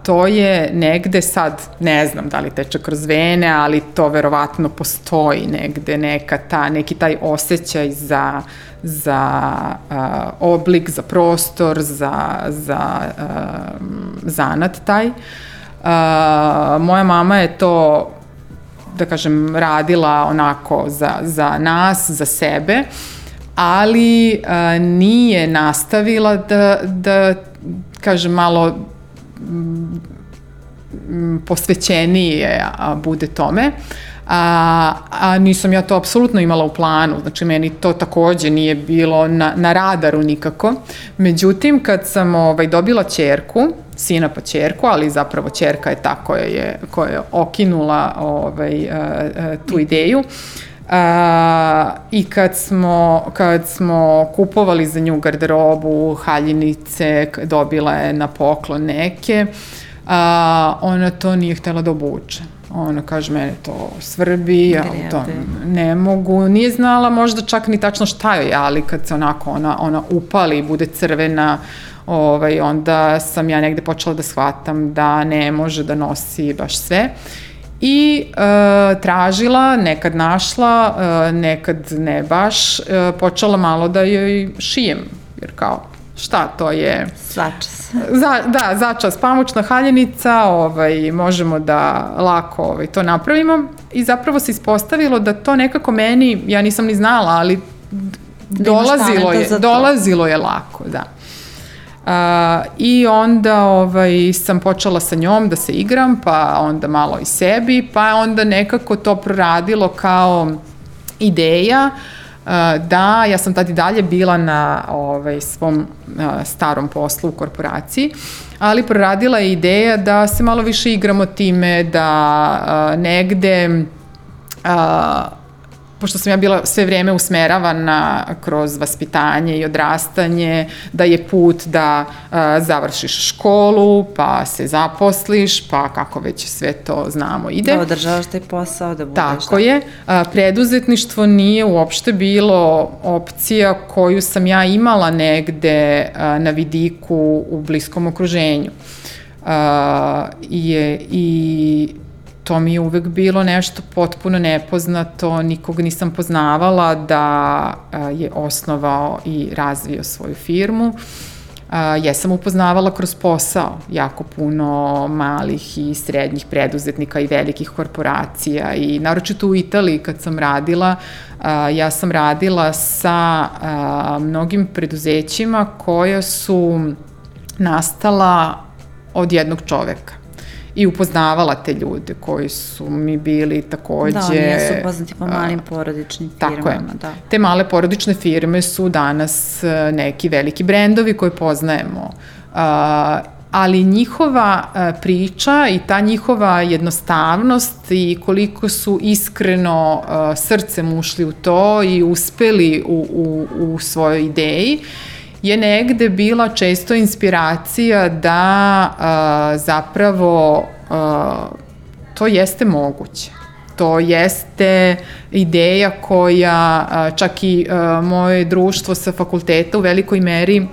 to je negde sad, ne znam da li teče kroz vene, ali to verovatno postoji negde, neka ta, neki taj osjećaj za, za uh, oblik, za prostor, za, za uh, zanat taj. Uh, moja mama je to da kažem, radila onako za, za nas, za sebe, ali a, nije nastavila da, da kažem, malo posvećenije bude tome. A, a nisam ja to apsolutno imala u planu, znači meni to takođe nije bilo na, na radaru nikako. Međutim, kad sam ovaj, dobila čerku, sina pa čerku, ali zapravo čerka je ta koja je, koja je okinula ovaj, a, a, tu ideju, A, I kad smo, kad smo kupovali za nju garderobu, haljinice, dobila je na poklon neke, a, ona to nije htela da obuče. Ona kaže, mene to svrbi, ja u to Grebe. ne mogu. Nije znala možda čak ni tačno šta joj je, ali kad se onako ona, ona upali i bude crvena, ovaj, onda sam ja negde počela da shvatam da ne može da nosi baš sve. I e, tražila, nekad našla, e, nekad ne baš, e, počela malo da joj šijem, jer kao, šta to je? Svačas. Za, da, začas pamučna haljenica, ovaj, možemo da lako ovaj, to napravimo i zapravo se ispostavilo da to nekako meni, ja nisam ni znala, ali Da dolazilo je, dolazilo je lako, da. Uh, I onda ovaj, sam počela sa njom da se igram, pa onda malo i sebi, pa onda nekako to proradilo kao ideja da ja sam tad i dalje bila na ovaj, svom starom poslu u korporaciji, ali proradila je ideja da se malo više igramo time, da negde uh, pošto sam ja bila sve vreme usmeravana kroz vaspitanje i odrastanje, da je put da a, završiš školu, pa se zaposliš, pa kako već sve to znamo ide. Da održavaš taj posao, da budeš... Tako da. je. A, preduzetništvo nije uopšte bilo opcija koju sam ja imala negde a, na vidiku u bliskom okruženju. A, je, I to mi je uvek bilo nešto potpuno nepoznato, nikog nisam poznavala da je osnovao i razvio svoju firmu. Ja sam upoznavala kroz posao jako puno malih i srednjih preduzetnika i velikih korporacija i naročito u Italiji kad sam radila, ja sam radila sa mnogim preduzećima koja su nastala od jednog čoveka i upoznavala te ljude koji su mi bili takođe... Da, oni jesu poznati po malim porodičnim firmama. Tako je. Da. Te male porodične firme su danas neki veliki brendovi koje poznajemo. Uh, ali njihova priča i ta njihova jednostavnost i koliko su iskreno srcem ušli u to i uspeli u, u, u svojoj ideji, je negde bila često inspiracija da a, zapravo a, to jeste moguće. To jeste ideja koja a, čak i a, moje društvo sa fakulteta u velikoj meri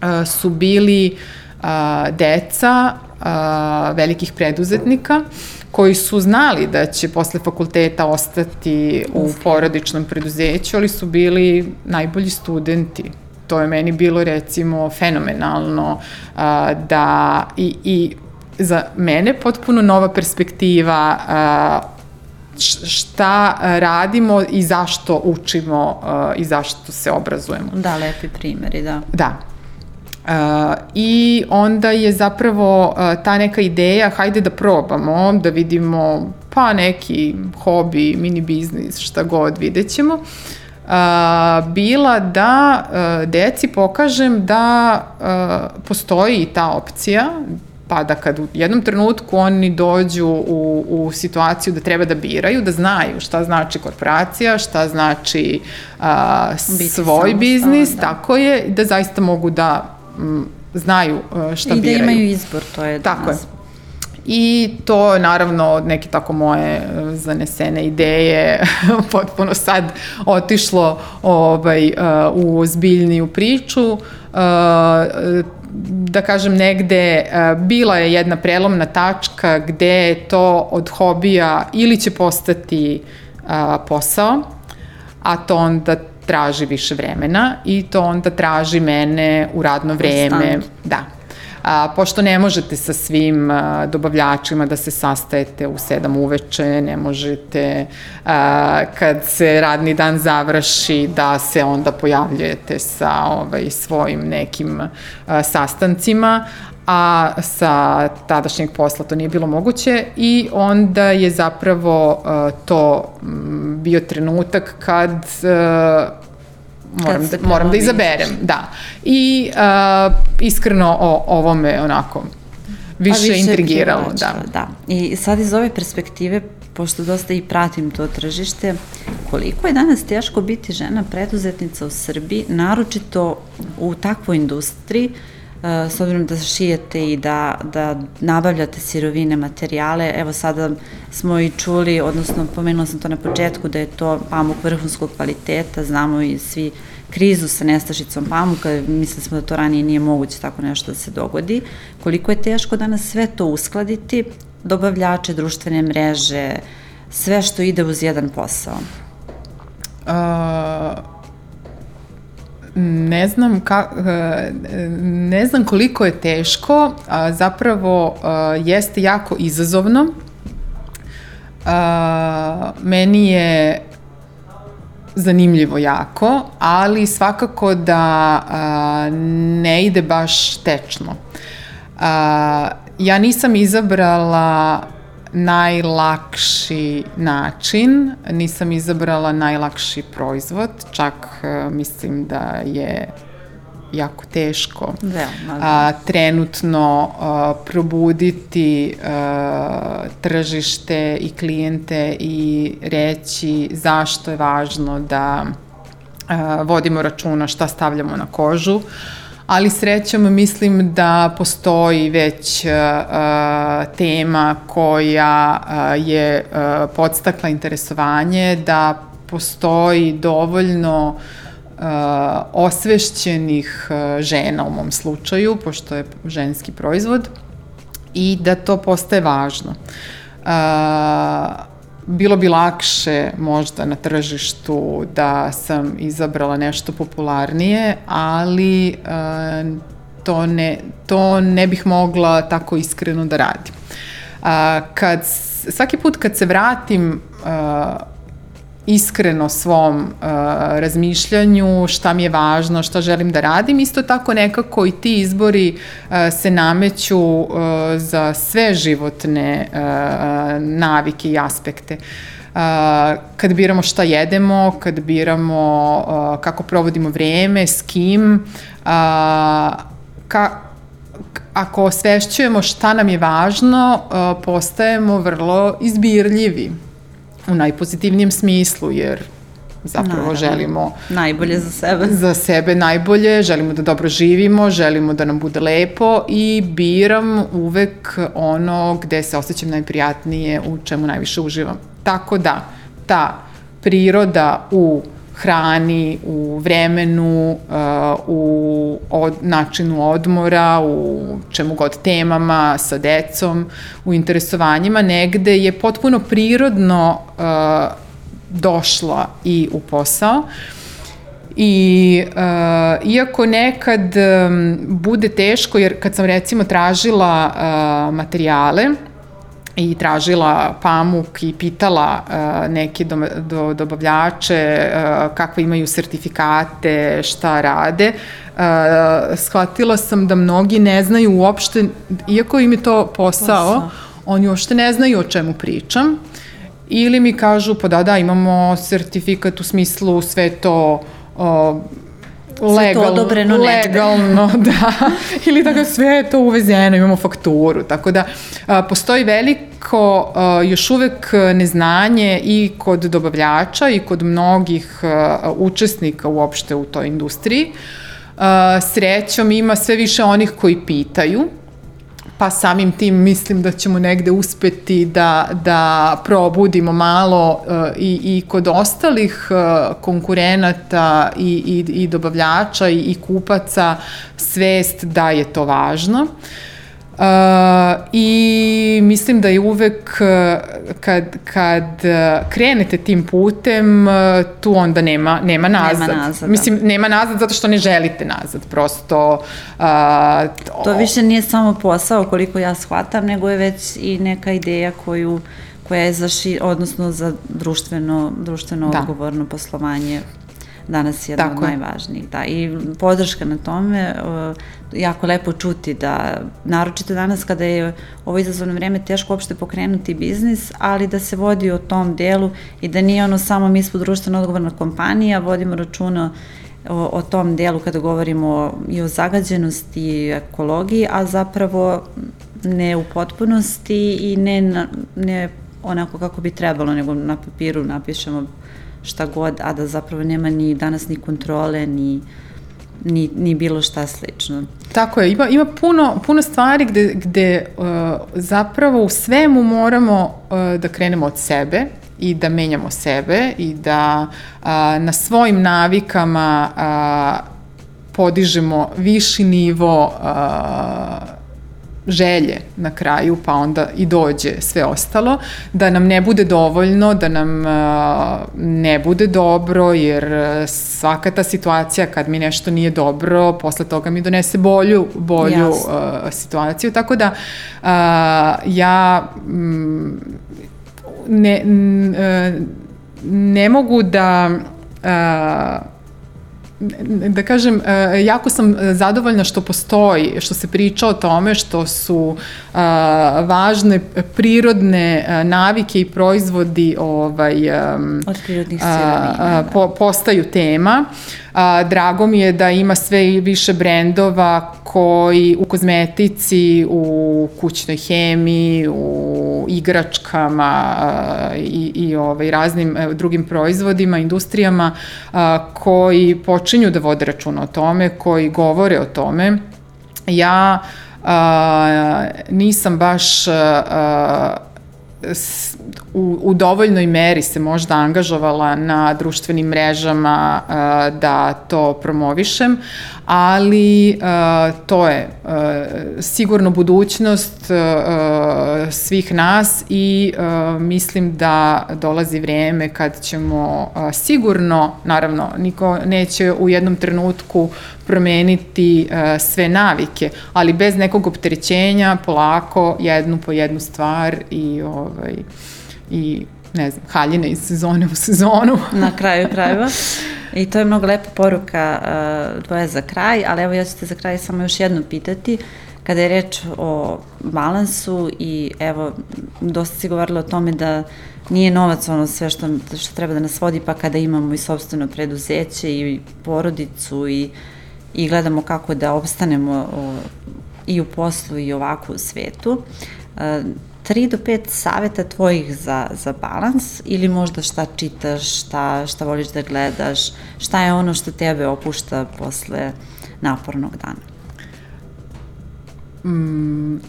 a, su bili a, deca a, velikih preduzetnika koji su znali da će posle fakulteta ostati u porodičnom preduzeću, ali su bili najbolji studenti to je meni bilo recimo fenomenalno a, da i, i za mene potpuno nova perspektiva a, šta radimo i zašto učimo uh, i zašto se obrazujemo. Da, lepi primjeri, da. Da. Uh, I onda je zapravo uh, ta neka ideja, hajde da probamo, da vidimo pa neki hobi, mini biznis, šta god, vidjet ćemo. Uh, a, bila da a, deci pokažem da a, postoji ta opcija, pa da kad u jednom trenutku oni dođu u, u situaciju da treba da biraju, da znaju šta znači korporacija, šta znači a, svoj biznis, da. tako je, da zaista mogu da m, znaju šta I biraju. I da imaju izbor, to je Tako je. I to naravno neke tako moje e, zanesene ideje [laughs] potpuno sad otišlo ovaj, e, u zbiljniju priču. E, da kažem negde bila je jedna prelomna tačka gde je to od hobija ili će postati posao, a to onda traži više vremena i to onda traži mene u radno vreme. Da A, pošto ne možete sa svim a, dobavljačima da se sastajete u sedam uveče, ne možete a, kad se radni dan završi da se onda pojavljujete sa ovaj, svojim nekim a, sastancima, a sa tadašnjeg posla to nije bilo moguće i onda je zapravo to bio trenutak kad moram, da, moram da izaberem, da. I uh, iskreno o ovome onako više, više intrigiralo, da. da. I sad iz ove perspektive, pošto dosta i pratim to tržište, koliko je danas teško biti žena preduzetnica u Srbiji, naročito u takvoj industriji, uh, s obzirom da šijete i da, da nabavljate sirovine, materijale, evo sada smo i čuli, odnosno pomenula sam to na početku, da je to pamuk vrhunskog kvaliteta, znamo i svi krizu sa nestašicom pamuka, mislili smo da to ranije nije moguće tako nešto da se dogodi. Koliko je teško danas sve to uskladiti, dobavljače, društvene mreže, sve što ide uz jedan posao? Uh, ne znam ka, ne znam koliko je teško, a zapravo jeste jako izazovno. A, meni je zanimljivo jako, ali svakako da a, ne ide baš tečno. A, ja nisam izabrala najlakši način, nisam izabrala najlakši proizvod, čak a, mislim da je jako teško Veoma, a, trenutno a, probuditi a, tržište i klijente i reći zašto je važno da a, vodimo računa šta stavljamo na kožu. Ali srećom mislim da postoji već a, tema koja a, je a, podstakla interesovanje, da postoji dovoljno uh, osvešćenih uh, žena u mom slučaju, pošto je ženski proizvod, i da to postaje važno. Uh, bilo bi lakše možda na tržištu da sam izabrala nešto popularnije, ali uh, to, ne, to ne bih mogla tako iskreno da radim. Uh, kad, svaki put kad se vratim uh, iskreno svom uh, razmišljanju, šta mi je važno, šta želim da radim. Isto tako nekako i ti izbori uh, se nameću uh, za sve životne uh, navike i aspekte. Uh, kad biramo šta jedemo, kad biramo uh, kako provodimo vreme, s kim, uh, ka, ako osvešćujemo šta nam je važno, uh, postajemo vrlo izbirljivi u najpozitivnijem smislu, jer zapravo Naravno. želimo Najbolje za sebe. za sebe najbolje, želimo da dobro živimo, želimo da nam bude lepo i biram uvek ono gde se osjećam najprijatnije, u čemu najviše uživam. Tako da, ta priroda u hrani, u vremenu, uh, u od, načinu odmora, u čemu god temama, sa decom, u interesovanjima, negde je potpuno prirodno uh, došla i u posao. I uh, iako nekad um, bude teško, jer kad sam recimo tražila uh, materijale, i tražila pamuk i pitala uh, neke do, do, dobavljače uh, kakve imaju sertifikate, šta rade, uh, shvatila sam da mnogi ne znaju uopšte, iako im je to posao, posao. oni uopšte ne znaju o čemu pričam. Ili mi kažu, pa da, da, imamo sertifikat u smislu sve to uh, legal, to odobreno legalno, [laughs] da, ili tako sve je to uvezeno, imamo fakturu, tako da a, postoji veliko a, još uvek neznanje i kod dobavljača i kod mnogih a, učesnika uopšte u toj industriji. A, srećom ima sve više onih koji pitaju, pa samim tim mislim da ćemo negde uspeti da, da probudimo malo uh, i, i kod ostalih uh, konkurenata i, i, i dobavljača i, i kupaca svest da je to važno. Uh, Uh, I mislim da je uvek kad, kad krenete tim putem, tu onda nema, nema nazad. Nema nazad, Mislim, da. nema nazad zato što ne želite nazad, prosto... Uh, to više nije samo posao koliko ja shvatam, nego je već i neka ideja koju koja je za ši, odnosno za društveno, društveno da. odgovorno poslovanje danas je jedna Tako od najvažnijih. Da, I podrška na tome, jako lepo čuti da, naročito danas kada je ovo izazovno vreme teško uopšte pokrenuti biznis, ali da se vodi o tom delu i da nije ono samo mi smo društveno odgovorna kompanija, vodimo računa o, o tom delu kada govorimo i o zagađenosti i ekologiji, a zapravo ne u potpunosti i ne, ne onako kako bi trebalo, nego na papiru napišemo šta god, a da zapravo nema ni danas ni kontrole, ni, ni, ni bilo šta slično. Tako je, ima, ima puno, puno stvari gde, gde uh, zapravo u svemu moramo uh, da krenemo od sebe i da menjamo sebe i da uh, na svojim navikama uh, podižemo viši nivo uh, želje na kraju, pa onda i dođe sve ostalo, da nam ne bude dovoljno, da nam ne bude dobro, jer svaka ta situacija kad mi nešto nije dobro, posle toga mi donese bolju, bolju uh, situaciju, tako da uh, ja mm, ne, ne mogu da da kažem, e, jako sam zadovoljna što postoji, što se priča o tome, što su važne prirodne navike i proizvodi ovaj, od prirodnih sirovina. Da. Po, postaju tema. A, drago mi je da ima sve više brendova koji u kozmetici, u kućnoj hemiji, u igračkama a, i, i ovaj, raznim a, drugim proizvodima, industrijama a, koji počinju da vode računa o tome, koji govore o tome. Ja a, nisam baš a, u, u dovoljnoj meri se možda angažovala na društvenim mrežama uh, da to promovišem, ali uh, to je uh, sigurno budućnost uh, svih nas i uh, mislim da dolazi vreme kad ćemo uh, sigurno, naravno, niko neće u jednom trenutku promeniti uh, sve navike, ali bez nekog opterećenja, polako, jednu po jednu stvar i ovaj, i ne znam, haljine iz sezone u sezonu. [laughs] Na kraju krajeva. I to je mnogo lepa poruka uh, za kraj, ali evo ja ću te za kraj samo još jedno pitati. Kada je reč o balansu i evo, dosta si govorila o tome da nije novac ono sve što, što treba da nas vodi, pa kada imamo i sobstveno preduzeće i porodicu i, i gledamo kako da obstanemo o, i u poslu i ovako u svetu. Uh, tri do pet saveta tvojih za, za balans ili možda šta čitaš, šta, šta voliš da gledaš, šta je ono što tebe opušta posle napornog dana? Mm,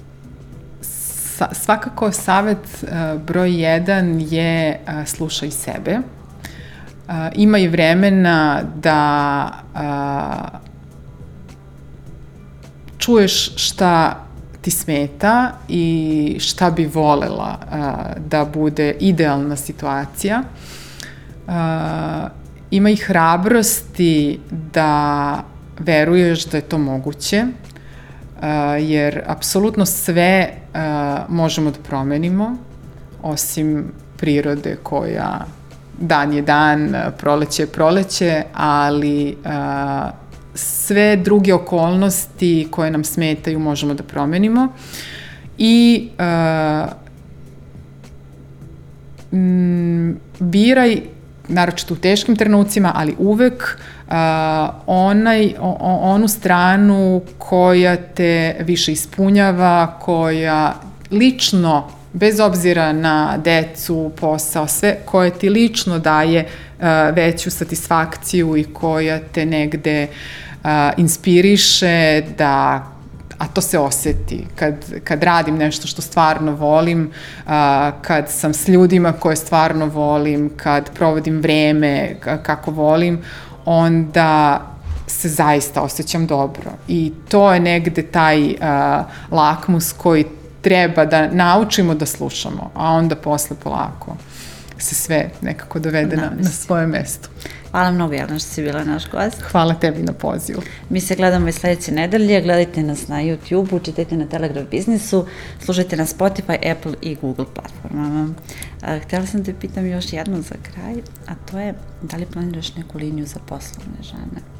sa, svakako savet uh, broj jedan je uh, slušaj sebe. Uh, ima i vremena da uh, čuješ šta ti smeta i šta bi volela uh, da bude idealna situacija. Uh, ima i hrabrosti da veruješ da je to moguće, uh, jer apsolutno sve uh, možemo da promenimo, osim prirode koja dan je dan, proleće je proleće, ali uh, sve druge okolnosti koje nam smetaju možemo da promenimo. I uh, m, biraj naročito u teškim trenucima, ali uvek uh, onaj, o, onu stranu koja te više ispunjava, koja lično, bez obzira na decu, posao, sve, koje ti lično daje uh, veću satisfakciju i koja te negde uh, a, inspiriše da a to se oseti kad, kad radim nešto što stvarno volim, a, kad sam s ljudima koje stvarno volim, kad provodim vreme kako volim, onda se zaista osjećam dobro. I to je negde taj a, lakmus koji treba da naučimo da slušamo, a onda posle polako se sve nekako dovede na, na svoje mesto. Hvala mnogo, Jelena, što si bila naš gost. Hvala tebi na pozivu. Mi se gledamo i sledeće nedelje. Gledajte nas na YouTube-u, čitajte na Telegraf biznisu, slušajte na Spotify, Apple i Google platformama. Htela sam da te pitam još jedno za kraj, a to je da li planiraš neku liniju za poslovne žene?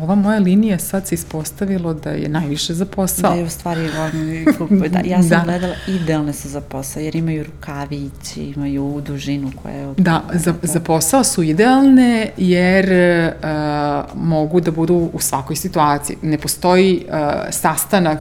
Ova moja linija sad se ispostavilo da je najviše za posao. Da je u stvari kupuju. Da, ja sam [laughs] da. gledala, idealne su za posao, jer imaju rukavići, imaju dužinu koja je... Da, za, za posao su idealne, jer uh, mogu da budu u svakoj situaciji. Ne postoji uh, sastanak